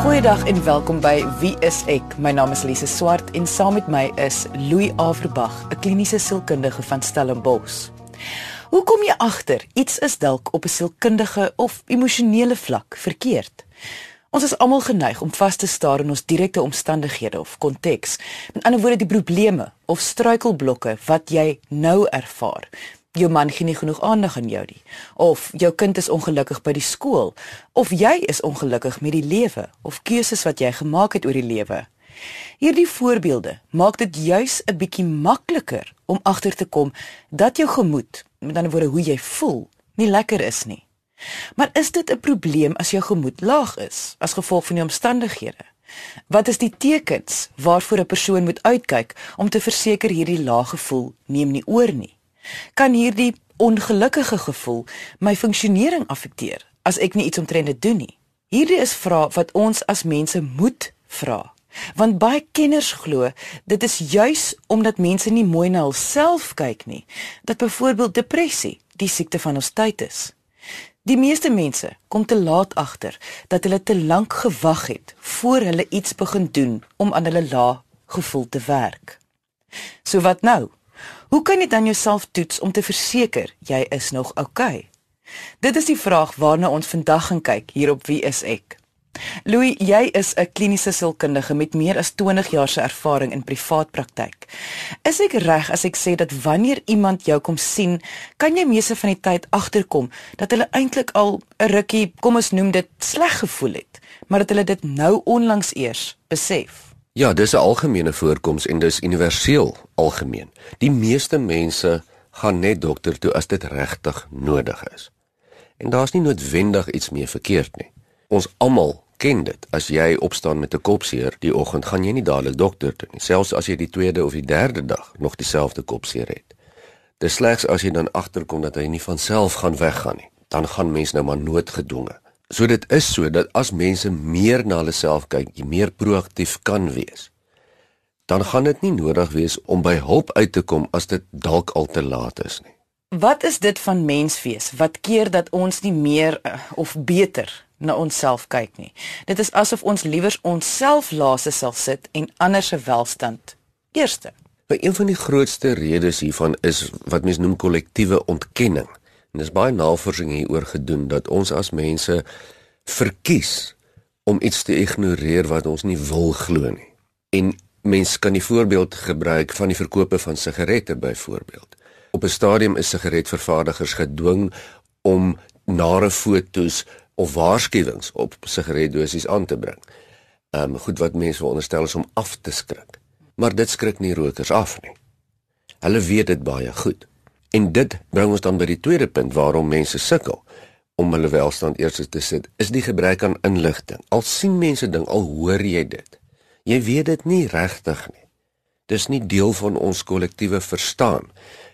Goeiedag en welkom by Wie is ek? My naam is Lise Swart en saam met my is Louis Averbag, 'n kliniese sielkundige van Stellenbosch. Hoe kom jy agter iets is dalk op 'n sielkundige of emosionele vlak verkeerd? Ons is almal geneig om vas te staar in ons direkte omstandighede of konteks. Met ander woorde, die probleme of struikelblokke wat jy nou ervaar. Jou man gee nie genoeg aandag aan jou nie, of jou kind is ongelukkig by die skool, of jy is ongelukkig met die lewe of keuses wat jy gemaak het oor die lewe. Hierdie voorbeelde maak dit juis 'n bietjie makliker om agter te kom dat jou gemoed, met ander woorde hoe jy voel, nie lekker is nie. Maar is dit 'n probleem as jou gemoed laag is as gevolg van die omstandighede? Wat is die tekens waarvoor 'n persoon moet uitkyk om te verseker hierdie lae gevoel neem nie oor nie? Kan hierdie ongelukkige gevoel my funksionering affekteer as ek nie iets omtrent dit doen nie? Hierdie is vrae wat ons as mense moet vra. Want baie kenners glo dit is juis omdat mense nie mooi na hulself kyk nie dat byvoorbeeld depressie die siekte van ons tyd is. Die meeste mense kom te laat agter dat hulle te lank gewag het voor hulle iets begin doen om aan hulle lae gevoel te werk. So wat nou? Hoe kan jy dan jouself toets om te verseker jy is nog oukei? Okay? Dit is die vraag waarna ons vandag gaan kyk hier op Wie is ek? Louis, jy is 'n kliniese sielkundige met meer as 20 jaar se ervaring in privaat praktyk. Is ek reg as ek sê dat wanneer iemand jou kom sien, kan jy meeste van die tyd agterkom dat hulle eintlik al 'n rukkie, kom ons noem dit, sleg gevoel het, maar dat hulle dit nou onlangs eers besef? Ja, dis 'n algemene voorkoms en dis universeel algemeen. Die meeste mense gaan net dokter toe as dit regtig nodig is. En daar's nie noodwendig iets meer verkeerd nie. Ons almal ken dit. As jy opstaan met 'n kopseer die oggend, gaan jy nie dadelik dokter toe nie, selfs as jy die tweede of die derde dag nog dieselfde kopseer het. Dis slegs as jy dan agterkom dat hy nie van self gaan weggaan nie, dan gaan mens nou maar noodgedwonge. So dit is so dat as mense meer na hulle self kyk, jy meer proaktief kan wees. Dan gaan dit nie nodig wees om by hulp uit te kom as dit dalk al te laat is nie. Wat is dit van menswees wat keer dat ons nie meer uh, of beter na onsself kyk nie. Dit is asof ons liewer onsself laaste sal sit en ander se welstand eerste. Maar een van die grootste redes hiervan is wat mense noem kollektiewe ontkenning. En dis baie navorsing hieroor gedoen dat ons as mense verkies om iets te ignoreer wat ons nie wil glo nie. En mense kan die voorbeeld gebruik van die verkope van sigarette byvoorbeeld. Op 'n stadium is sigaretvervaardigers gedwing om nare fotos of waarskuwings op sigaretdosies aan te bring. Ehm um, goed wat mense veronderstel is om af te skrik. Maar dit skrik nie rokers af nie. Hulle weet dit baie goed. En dit bring ons dan by die tweede punt waarom mense sukkel om hulle welstand eers te sit, is die gebrek aan inligting. Al sien mense ding, al hoor jy dit. Jy weet dit nie regtig nie. Dis nie deel van ons kollektiewe verstaan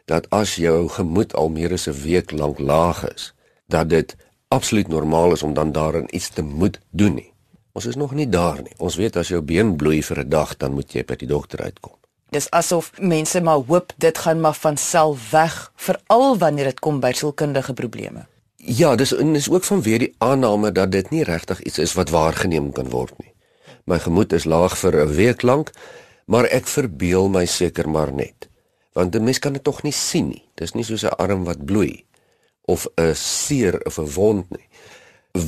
dat as jou gemoed al meer as 'n week lank laag is, dat dit absoluut normaal is om dan daarin iets te moet doen nie. Ons is nog nie daar nie. Ons weet as jou been bloei vir 'n dag, dan moet jy by die dokter uitkom. Dis asof mense maar hoop dit gaan maar van self weg, veral wanneer dit kom by sielkundige probleme. Ja, dis en is ook vanweer die aanname dat dit nie regtig iets is wat waargeneem kan word nie. My gemoed is laag vir 'n week lank, maar ek verbeel my seker maar net. Want 'n mens kan dit tog nie sien nie. Dis nie soos 'n arm wat bloei of 'n seer of 'n wond nie.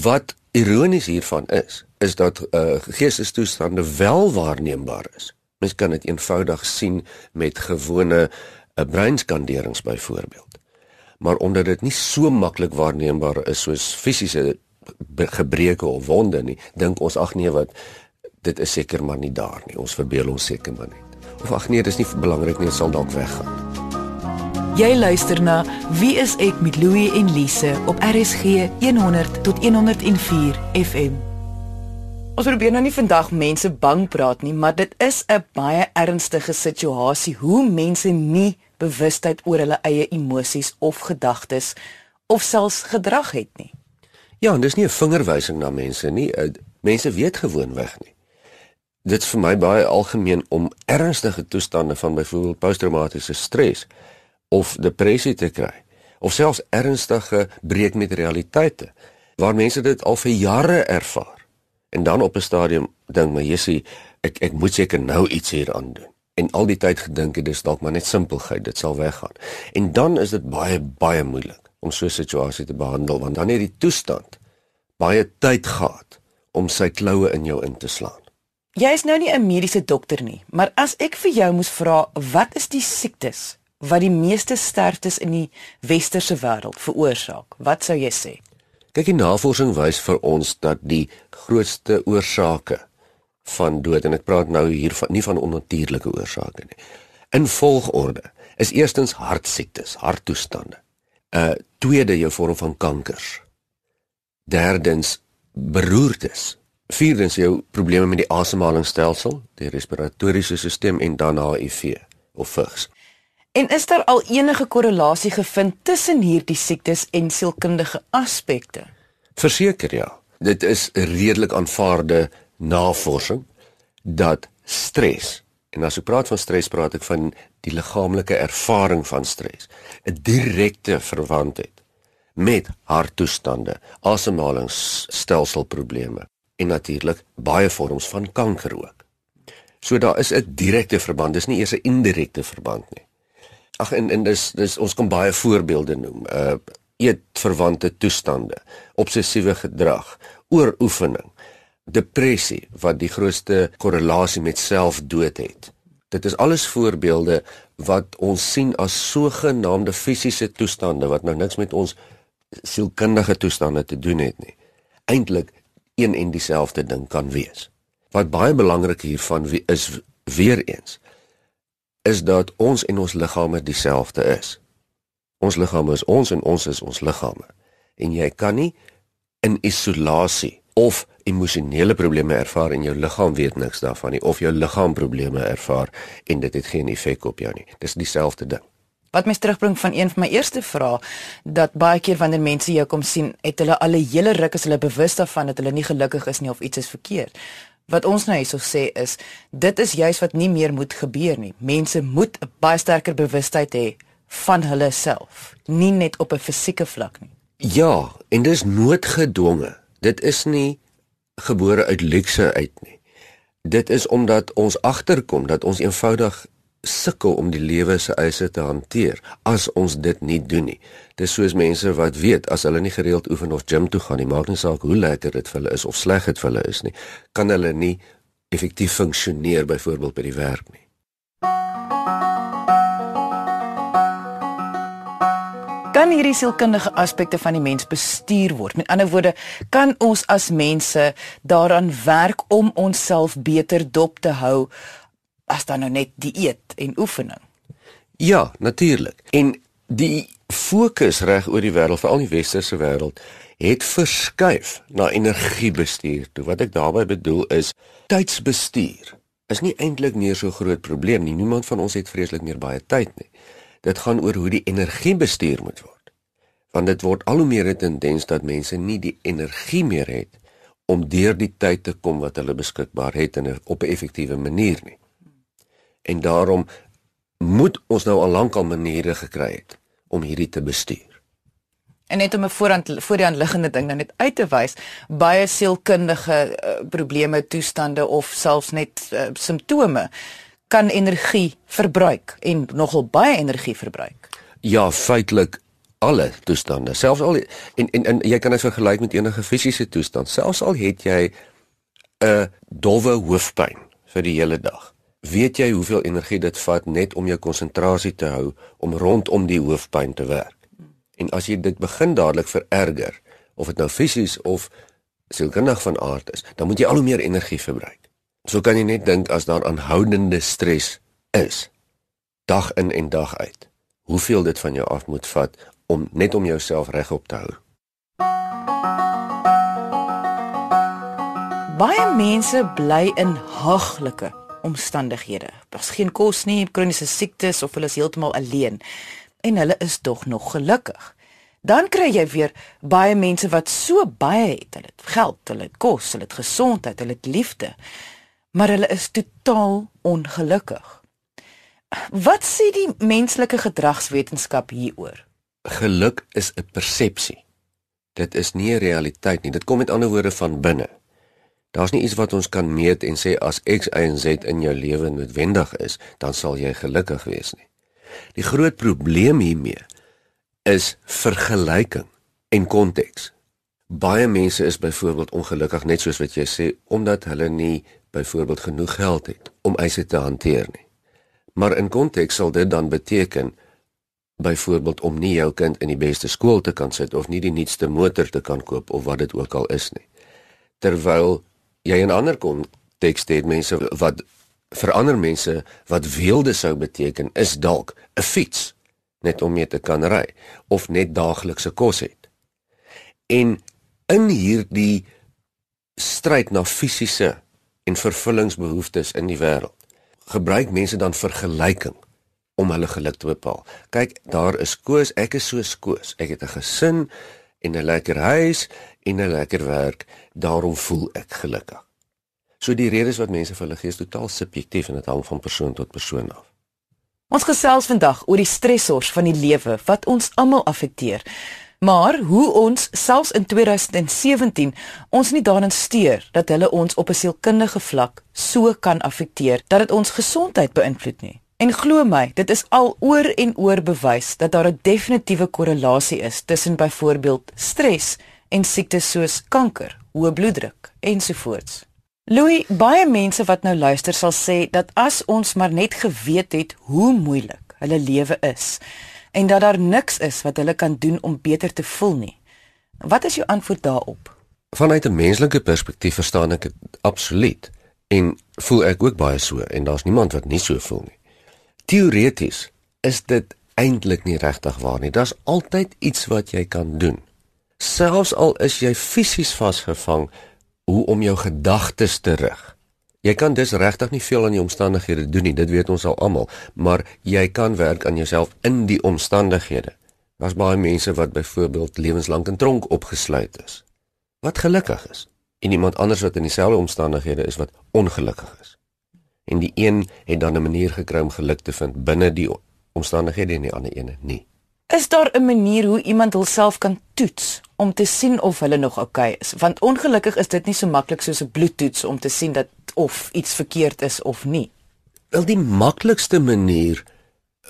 Wat ironies hiervan is, is dat uh, geestestoestande wel waarneembaar is. Mens kan dit eenvoudig sien met gewone uh, breinskanderings byvoorbeeld. Maar omdat dit nie so maklik waarneembaar is soos fisiese gebreke of wonde nie, dink ons ag nee wat dit is seker maar nie daar nie. Ons verbeel ons seker maar net. Of ag nee, dis nie belangrik nie, dit sal dalk weggaan. Jy luister na Wie is ek met Louie en Lise op RSG 100 tot 104 FM. Ons probeer nou nie vandag mense bang praat nie, maar dit is 'n baie ernstige situasie hoe mense nie bewustheid oor hulle eie emosies of gedagtes of selfs gedrag het nie. Ja, en dis nie 'n vingerwysing na mense nie. Eh, mense weet gewoonweg nie. Dit is vir my baie algemeen om ernstige toestande van byvoorbeeld posttraumatiese stres of depressie te kry of selfs ernstige breek met realiteite waar mense dit al vir jare ervaar En dan op 'n stadium dink my Jessie, ek ek moet seker nou iets hier aan doen. En al die tyd gedink het dis dalk maar net simpelheid, dit sal weggaan. En dan is dit baie baie moeilik om so 'n situasie te behandel want dan het die toestand baie tyd gehad om sy kloue in jou in te slaan. Jy is nou nie 'n mediese dokter nie, maar as ek vir jou moes vra wat is die siektes wat die meeste sterftes in die westerse wêreld veroorsaak, wat sou jy sê? Kyk, die navorsing wys vir ons dat die grootste oorsake van dood en ek praat nou hier van nie van onnatuurlike oorsake nie. In volgorde is eerstens hartsiektes, harttoestande. 'n uh, Tweede jou vorm van kankers. Derdens beroertes. Vierdens jou probleme met die asemhalingsstelsel, die respiratoriese stelsel en dan HIV of vigs. En is daar al enige korrelasie gevind tussen hierdie siektes en sielkundige aspekte? Verseker ja. Dit is redelik aanvaarde navorsing dat stres en as ek praat van stres praat ek van die liggaamlike ervaring van stres 'n direkte verwant het met harttoestande, asemhalingsstelselprobleme en natuurlik baie vorms van kanker ook. So daar is 'n direkte verband, dis nie eers 'n indirekte verband nie. Ag en en dis dis ons kan baie voorbeelde noem. Uh eetverwante toestande, obsessiewe gedrag, ooroefening, depressie wat die grootste korrelasie met selfdood het. Dit is alles voorbeelde wat ons sien as sogenaamde fisiese toestande wat nou niks met ons sielkundige toestande te doen het nie. Eintlik een en dieselfde ding kan wees. Wat baie belangrik hiervan is weer eens is dat ons en ons liggame dieselfde is. Ons liggame is ons en ons is ons liggame. En jy kan nie in isolasie of emosionele probleme ervaar en jou liggaam weet niks daarvan nie of jou liggaam probleme ervaar en dit het geen effek op jou nie. Dis dieselfde ding. Wat my terugbring van een van my eerste vrae dat baie keer wanneer mense jou kom sien, het hulle al 'n hele ruk as hulle bewus daarvan dat hulle nie gelukkig is nie of iets is verkeerd wat ons nou hierso sê is dit is juis wat nie meer moet gebeur nie. Mense moet 'n baie sterker bewustheid hê van hulle self, nie net op 'n fisieke vlak nie. Ja, en dis noodgedwonge. Dit is nie gebore uit luxe uit nie. Dit is omdat ons agterkom dat ons eenvoudig sukkel om die lewe se eise te hanteer as ons dit nie doen nie. Dis soos mense wat weet as hulle nie gereeld oefen of gym toe gaan nie, maak nie saak hoe lekker dit vir hulle is of sleg dit vir hulle is nie, kan hulle nie effektief funksioneer byvoorbeeld by die werk nie. Kan hierdie sielkundige aspekte van die mens bestuur word? Met ander woorde, kan ons as mense daaraan werk om onsself beter dop te hou as dan nou net dieet en oefening. Ja, natuurlik. En die fokus reg oor die wêreld, veral die westerse wêreld, het verskuif na energiebestuur. Toe wat ek daarmee bedoel is tydsbestuur. Is nie eintlik meer so groot probleem nie. Niemand van ons het vreeslik meer baie tyd nie. Dit gaan oor hoe die energie bestuur moet word. Want dit word al hoe meer 'n tendens dat mense nie die energie meer het om deur die tyd te kom wat hulle beskikbaar het in 'n op 'n effektiewe manier nie en daarom moet ons nou al lank al maniere gekry het om hierdie te bestuur. En net om 'n voorhand voor die aanliggende ding nou net uit te wys, baie sielkundige uh, probleme, toestande of selfs net uh, simptome kan energie verbruik en nogal baie energie verbruik. Ja, feitelik alle toestande, selfs al en en, en jy kan dit vergelyk met enige fisiese toestand, selfs al het jy 'n dowwe hoofpyn vir die hele dag weet jy hoeveel energie dit vat net om jou konsentrasie te hou om rondom die hoofpyn te werk. En as jy dit begin dadelik vererger, of dit nou fisies of sielkundig van aard is, dan moet jy al hoe meer energie verbruik. So kan jy net dink as daar aanhoudende stres is, dag in en dag uit, hoeveel dit van jou af moet vat om net om jouself regop te hou. Baie mense bly in haglike omstandighede. Daar's geen kos nie, kroniese siektes of hulle is heeltemal alleen en hulle is tog nog gelukkig. Dan kry jy weer baie mense wat so baie het, hulle het geld, hulle het kos, hulle het gesondheid, hulle het liefde, maar hulle is totaal ongelukkig. Wat sê die menslike gedragswetenskap hieroor? Geluk is 'n persepsie. Dit is nie 'n realiteit nie. Dit kom met ander woorde van binne. Daar's nie iets wat ons kan meet en sê as X, Y en Z in jou lewe noodwendig is, dan sal jy gelukkig wees nie. Die groot probleem hiermee is vergelyking en konteks. Baie mense is byvoorbeeld ongelukkig net soos wat jy sê omdat hulle nie byvoorbeeld genoeg geld het om eise te hanteer nie. Maar in konteks sal dit dan beteken byvoorbeeld om nie jou kind in die beste skool te kan sit of nie die nuutste motor te kan koop of wat dit ook al is nie. Terwyl jy in ander konteks het mense wat vir ander mense wat weelde sou beteken is dalk 'n fiets net om mee te kan ry of net daaglikse kos het. En in hierdie stryd na fisiese en vervullingsbehoeftes in die wêreld gebruik mense dan vergelyking om hulle geluk te bepaal. Kyk, daar is koes, ek is so skoos. Ek het 'n gesin en 'n lekker huis en 'n lekker werk, daarom voel ek gelukkig. So die redes wat mense vir hulle gee is totaal subjektief en dit hang van persoon tot persoon af. Ons gesels vandag oor die stressors van die lewe wat ons almal affekteer. Maar hoe ons selfs in 2017 ons nie daarin steur dat hulle ons op 'n sielkundige vlak so kan affekteer dat dit ons gesondheid beïnvloed nie. En glo my, dit is al oor en oor bewys dat daar 'n definitiewe korrelasie is tussen byvoorbeeld stres en siektes soos kanker, hoë bloeddruk ensovoorts. Louis, baie mense wat nou luister sal sê dat as ons maar net geweet het hoe moeilik hulle lewe is, en dat daar niks is wat hulle kan doen om beter te voel nie. Wat is jou antwoord daarop? Vanuit 'n menslike perspektief verstaan ek dit absoluut en voel ek ook baie so en daar's niemand wat nie so voel nie. Teoreties is dit eintlik nie regtig waar nie. Daar's altyd iets wat jy kan doen. Selfs al is jy fisies vasgevang hoe om jou gedagtes te rig. Jy kan dus regtig nie veel aan die omstandighede doen nie, dit weet ons al almal, maar jy kan werk aan jouself in die omstandighede. Daar's baie mense wat byvoorbeeld lewenslank in tronk opgesluit is. Wat gelukkig is. En iemand anders wat in dieselfde omstandighede is wat ongelukkig is. En die een het dan 'n manier gekry om geluk te vind binne die omstandighede en die ander een nie. Is daar 'n manier hoe iemand hulself kan toets om te sien of hulle nog oukei okay is? Want ongelukkig is dit nie so maklik soos 'n bloedtoets om te sien dat of iets verkeerd is of nie. Wel die maklikste manier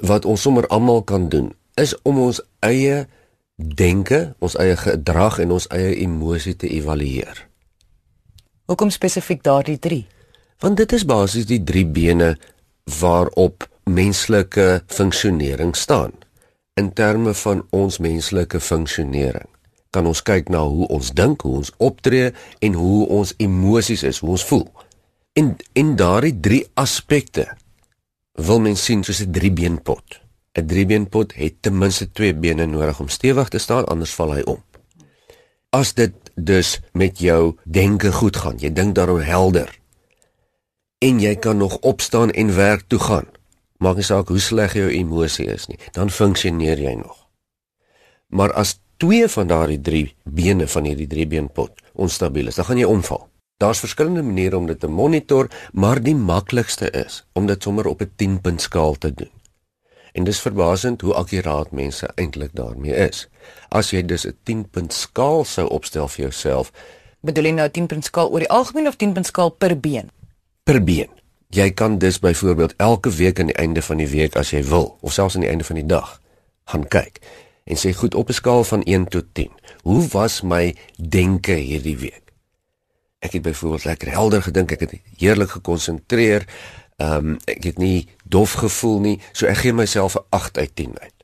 wat ons sommer almal kan doen is om ons eie denke, ons eie gedrag en ons eie emosie te evalueer. Hoekom spesifiek daardie 3? Want dit is basies die drie bene waarop menslike funksionering staan in terme van ons menslike funksionering kan ons kyk na hoe ons dink, hoe ons optree en hoe ons emosies is, hoe ons voel. En en daardie drie aspekte wil mens sien soos 'n driebeenpot. 'n Driebeenpot het ten minste twee bene nodig om stewig te staan, anders val hy om. As dit dus met jou denke goed gaan, jy dink daaroor helder en jy kan nog opstaan en werk toe gaan, maak nie saak hoe sleg jou emosie is nie, dan funksioneer jy nog. Maar as twee van daardie drie bene van hierdie driebeenpot onstabiel is, dan gaan jy omval. Daar's verskillende maniere om dit te monitor, maar die maklikste is om dit sommer op 'n 10-punt skaal te doen. En dis verbasend hoe akkuraat mense eintlik daarmee is. As jy dus 'n 10-punt skaal sou opstel vir jouself, bedoel jy nou 'n 10-punt skaal oor die algemeen of 10-punt skaal per been? Per been. Jy kan dus byvoorbeeld elke week aan die einde van die week as jy wil, of selfs aan die einde van die dag, gaan kyk en sê goed op 'n skaal van 1 tot 10. Hoe was my denke hierdie week? Ek het byvoorbeeld lekker helder gedink, ek het heerlik gekonsentreer. Ehm um, ek het nie dof gevoel nie, so ek gee myself 'n 8 uit 10 uit.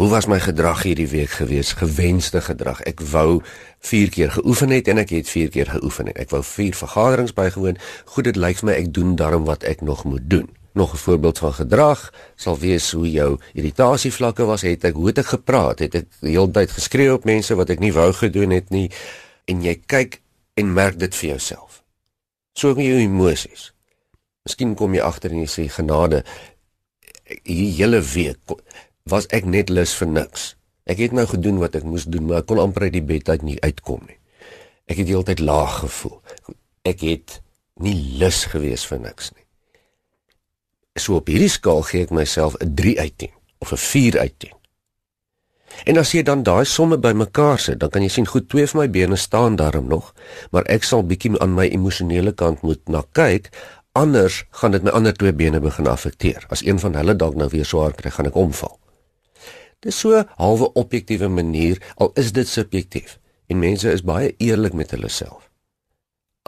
Hoe was my gedrag hierdie week gewees? Gewenste gedrag. Ek wou 4 keer geoefen het en ek het 4 keer geoefen. Ek wou 4 vergaderings bygewoon. Goed, dit lyk vir my ek doen darm wat ek nog moet doen. Nog 'n voorbeeld van gedrag sal wees hoe jou irritasievlakke was. Het ek hoe het ek gepraat? Het ek die hele tyd geskree op mense wat ek nie wou gedoen het nie? En jy kyk en merk dit vir jouself. So met jou emosies. Miskien kom jy agter en jy sê genade hierdie hele week was ek net lus vir niks. Ek het nou gedoen wat ek moes doen, maar ek kon amper uit die bed uit nie uitkom nie. Ek het heeltyd laag gevoel. Ek het nie lus gewees vir niks nie. So op hierdie skaal gee ek myself 'n 3 uit 10 of 'n 4 uit 10. En as jy dan daai somme bymekaar sit, dan kan jy sien goed twee van my bene staan daarom nog, maar ek sal bietjie aan my emosionele kant moet na kyk, anders gaan dit my ander twee bene begin affekteer. As een van hulle dalk nou weer swaar kry, gaan ek omval. Dis so halwe objektiewe manier, al is dit subjektief. En mense is baie eerlik met hulle self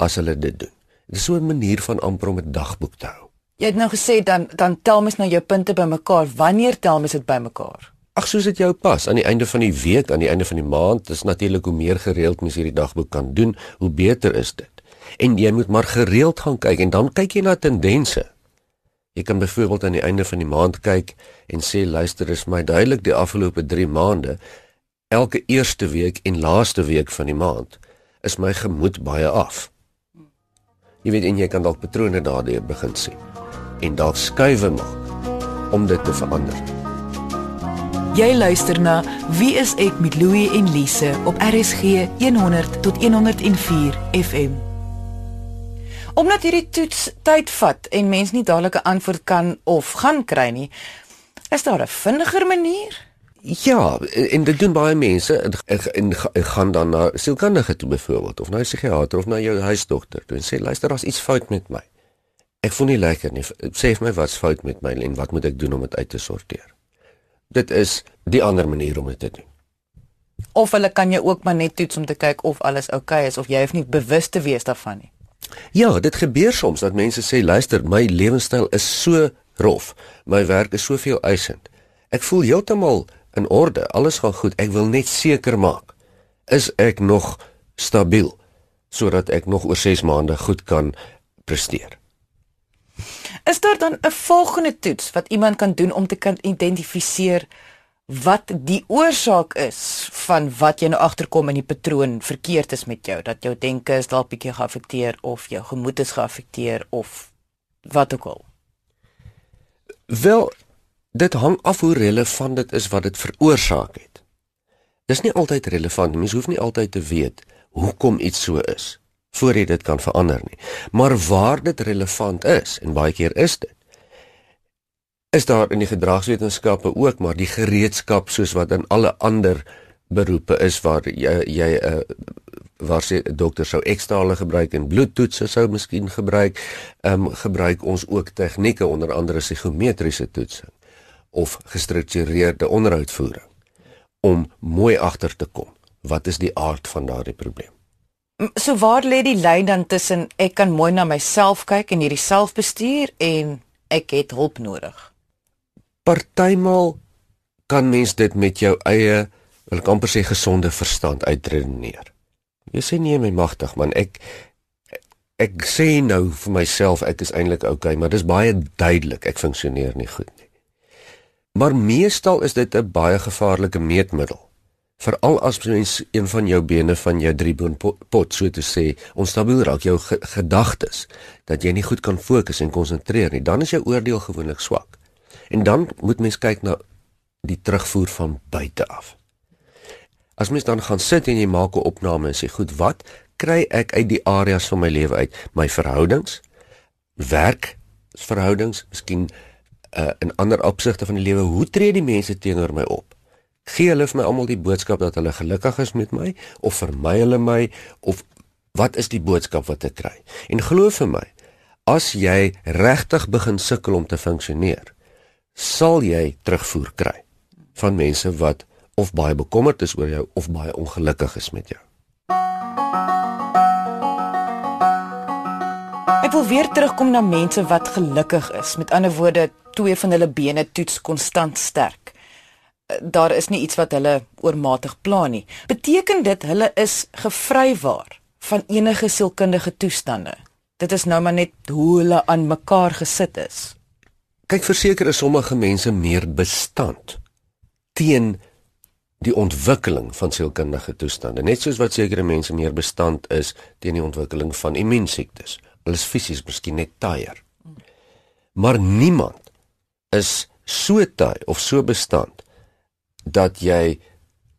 as hulle dit doen. Dit is so 'n manier van amper om 'n dagboek te hou. Jy het nou gesê dan dan tel mens nou jou punte bymekaar. Wanneer tel mens dit bymekaar? Ag soos dit jou pas aan die einde van die week, aan die einde van die maand, dis natuurlik hoe meer gereeld mens hierdie dagboek kan doen, hoe beter is dit. En jy moet maar gereeld gaan kyk en dan kyk jy na tendense. Jy kan byvoorbeeld aan die einde van die maand kyk en sê luister, is my duidelik die afgelope 3 maande elke eerste week en laaste week van die maand is my gemoed baie af. Jy weet en jy kan dalk patrone daardeur begin sien en dalk skuwe maak om dit te verander. Jy luister na Wie is ek met Louie en Lise op RSG 100 tot 104 FM. Omdat hierdie toets tyd vat en mens nie dadelik 'n antwoord kan of gaan kry nie, is daar 'n vinniger manier? Ja, en dit doen baie mense en, en, en gaan dan na sielkundige toe byvoorbeeld of na 'n psigiater of na jou huisdokter toe en sê luister, daar's iets fout met my. Ek voel nie lekker nie. Sê vir my wat's fout met my en wat moet ek doen om dit uit te sorteer? Dit is die ander manier om dit te doen. Of hulle kan jy ook maar net toets om te kyk of alles oukei okay is of jy hoef nie bewus te wees daarvan nie. Ja, dit gebeur soms dat mense sê luister, my lewenstyl is so rof. My werk is soveel eisend. Ek voel heeltemal in orde. Alles gaan goed. Ek wil net seker maak is ek nog stabiel sodat ek nog oor 6 maande goed kan presteer. Is daar dan 'n volgende toets wat iemand kan doen om te kan identifiseer wat die oorsaak is van wat jy nou agterkom in die patroon verkeerd is met jou, dat jou denke is dalk bietjie geaffekteer of jou gemoed is geaffekteer of wat ook al? Wel, dit hang af hoe relevant dit is wat dit veroorsaak het. Dis nie altyd relevant, mens hoef nie altyd te weet hoekom iets so is voor jy dit kan verander nie. Maar waar dit relevant is en baie keer is dit is daar in die gedragswetenskappe ook maar die gereedskap soos wat in alle ander beroepe is waar jy jy 'n uh, waar se dokter sou ekstale gebruik en bloedtoetse sou miskien gebruik, ehm um, gebruik ons ook tegnieke onder andere psigometriese toetsing of gestruktureerde onderhoudvoering om mooi agter te kom wat is die aard van daardie probleem. So waar lê die lyn dan tussen ek kan mooi na myself kyk en hierdie selfbestuur en ek het hulp nodig? Partymal kan mens dit met jou eie wil ek amper sê gesonde verstand uitredeneer. Jy sê nie my magtig man, ek ek sê nou vir myself ek is eintlik oukei, okay, maar dis baie duidelik ek funksioneer nie goed nie. Maar meestal is dit 'n baie gevaarlike meetmiddel. Veral as mens een van jou bene van jou drieboon pot so te sê, onstabiel raak jou ge gedagtes dat jy nie goed kan fokus en konsentreer nie, dan is jou oordeel gewoonlik swak. En dan moet mens kyk na die terugvoer van buite af. As mens dan gaan sit en jy maak 'n opname en sê, "Goed, wat kry ek uit die areas van my lewe uit? My verhoudings, werk, verhoudings, miskien uh, in ander opsigte van die lewe, hoe tree die mense teenoor my op? Gee hulle vir my almal die boodskap dat hulle gelukkig is met my of vermy hulle my of wat is die boodskap wat ek kry? En glo vir my, as jy regtig begin sukkel om te funksioneer, sal jy terugvoer kry van mense wat of baie bekommerd is oor jou of baie ongelukkig is met jou. Ek wil weer terugkom na mense wat gelukkig is. Met ander woorde, twee van hulle bene toets konstant sterk. Daar is nie iets wat hulle oormatig pla nie. Beteken dit hulle is gevrywaar van enige sielkundige toestande? Dit is nou maar net hoe hulle aan mekaar gesit is. Kyk, verseker is sommige mense meer bestand teen die ontwikkeling van sielkundige toestande, net soos wat sekere mense meer bestand is teen die ontwikkeling van immuunsiektes. Hulle is fisies miskien net taaier. Maar niemand is so taai of so bestand dat jy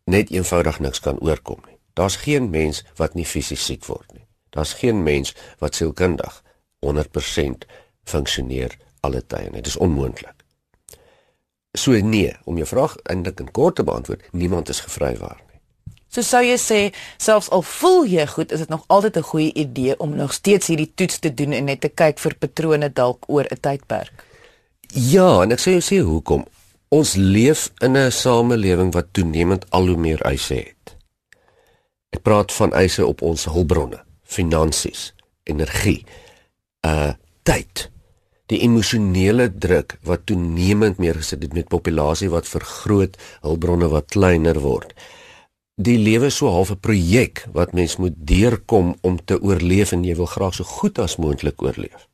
net eenvoudig niks kan oorkom nie. Daar's geen mens wat nie fisies siek word nie. Daar's geen mens wat sielkundig 100% funksioneer alle tye nie. Dit is onmoontlik. So nee, om jou vraag eintlik in kort te beantwoord, niemand is gevrywaar nie. So sou jy sê selfs al voel jy goed, is dit nog altyd 'n goeie idee om nog steeds hierdie toets te doen en net te kyk vir patrone dalk oor 'n tydperk. Ja, en ek sê jy sê hoekom? Ons leef in 'n samelewing wat toenemend al hoe meer eise het. Ek praat van eise op ons hulpbronne, finansies, energie, uh tyd die emosionele druk wat toenemend meer gesit het met populasie wat vergroot, hulpbronne wat kleiner word. Die lewe so half 'n projek wat mens moet deurkom om te oorleef en jy wil graag so goed as moontlik oorleef.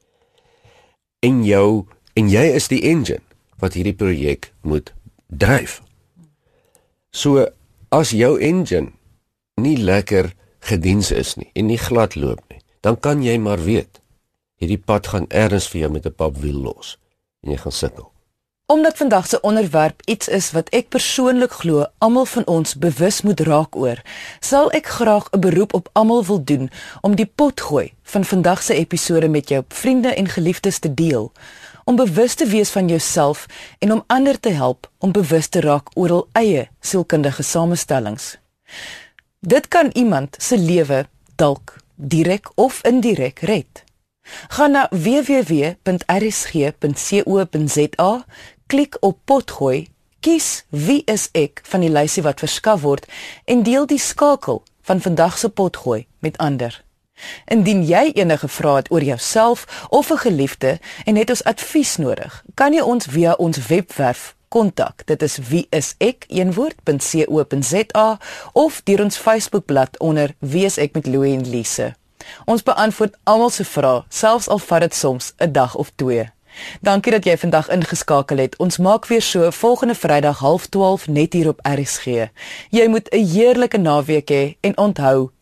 En jou en jy is die engine wat hierdie projek moet dryf. So as jou engine nie lekker gediens is nie en nie glad loop nie, dan kan jy maar weet hierdie pad gaan ergens vir jou met 'n pap wiel los en jy gaan sukkel. Omdat vandag se onderwerp iets is wat ek persoonlik glo almal van ons bewus moet raak oor, sal ek graag 'n beroep op almal wil doen om die potgooi van vandag se episode met jou vriende en geliefdes te deel, om bewus te wees van jouself en om ander te help om bewus te raak oor hul eie sielkundige samestellings. Dit kan iemand se lewe dalk direk of indirek red. Gaan na www.rsg.co.za, klik op potgooi, kies wie is ek van die lysie wat verskaf word en deel die skakel van vandag se potgooi met ander. Indien jy enige vrae het oor jouself of 'n geliefde en het ons advies nodig, kan jy ons via ons webwerf kontak. Dit is wie is ek eenwoord.co.za of deur ons Facebookblad onder wie is ek met Louie en Lise. Ons beantwoord almal se vrae, selfs al vat dit soms 'n dag of twee. Dankie dat jy vandag ingeskakel het. Ons maak weer so volgende Vrydag 12:30 net hier op RSG. Jy moet 'n heerlike naweek hê he, en onthou,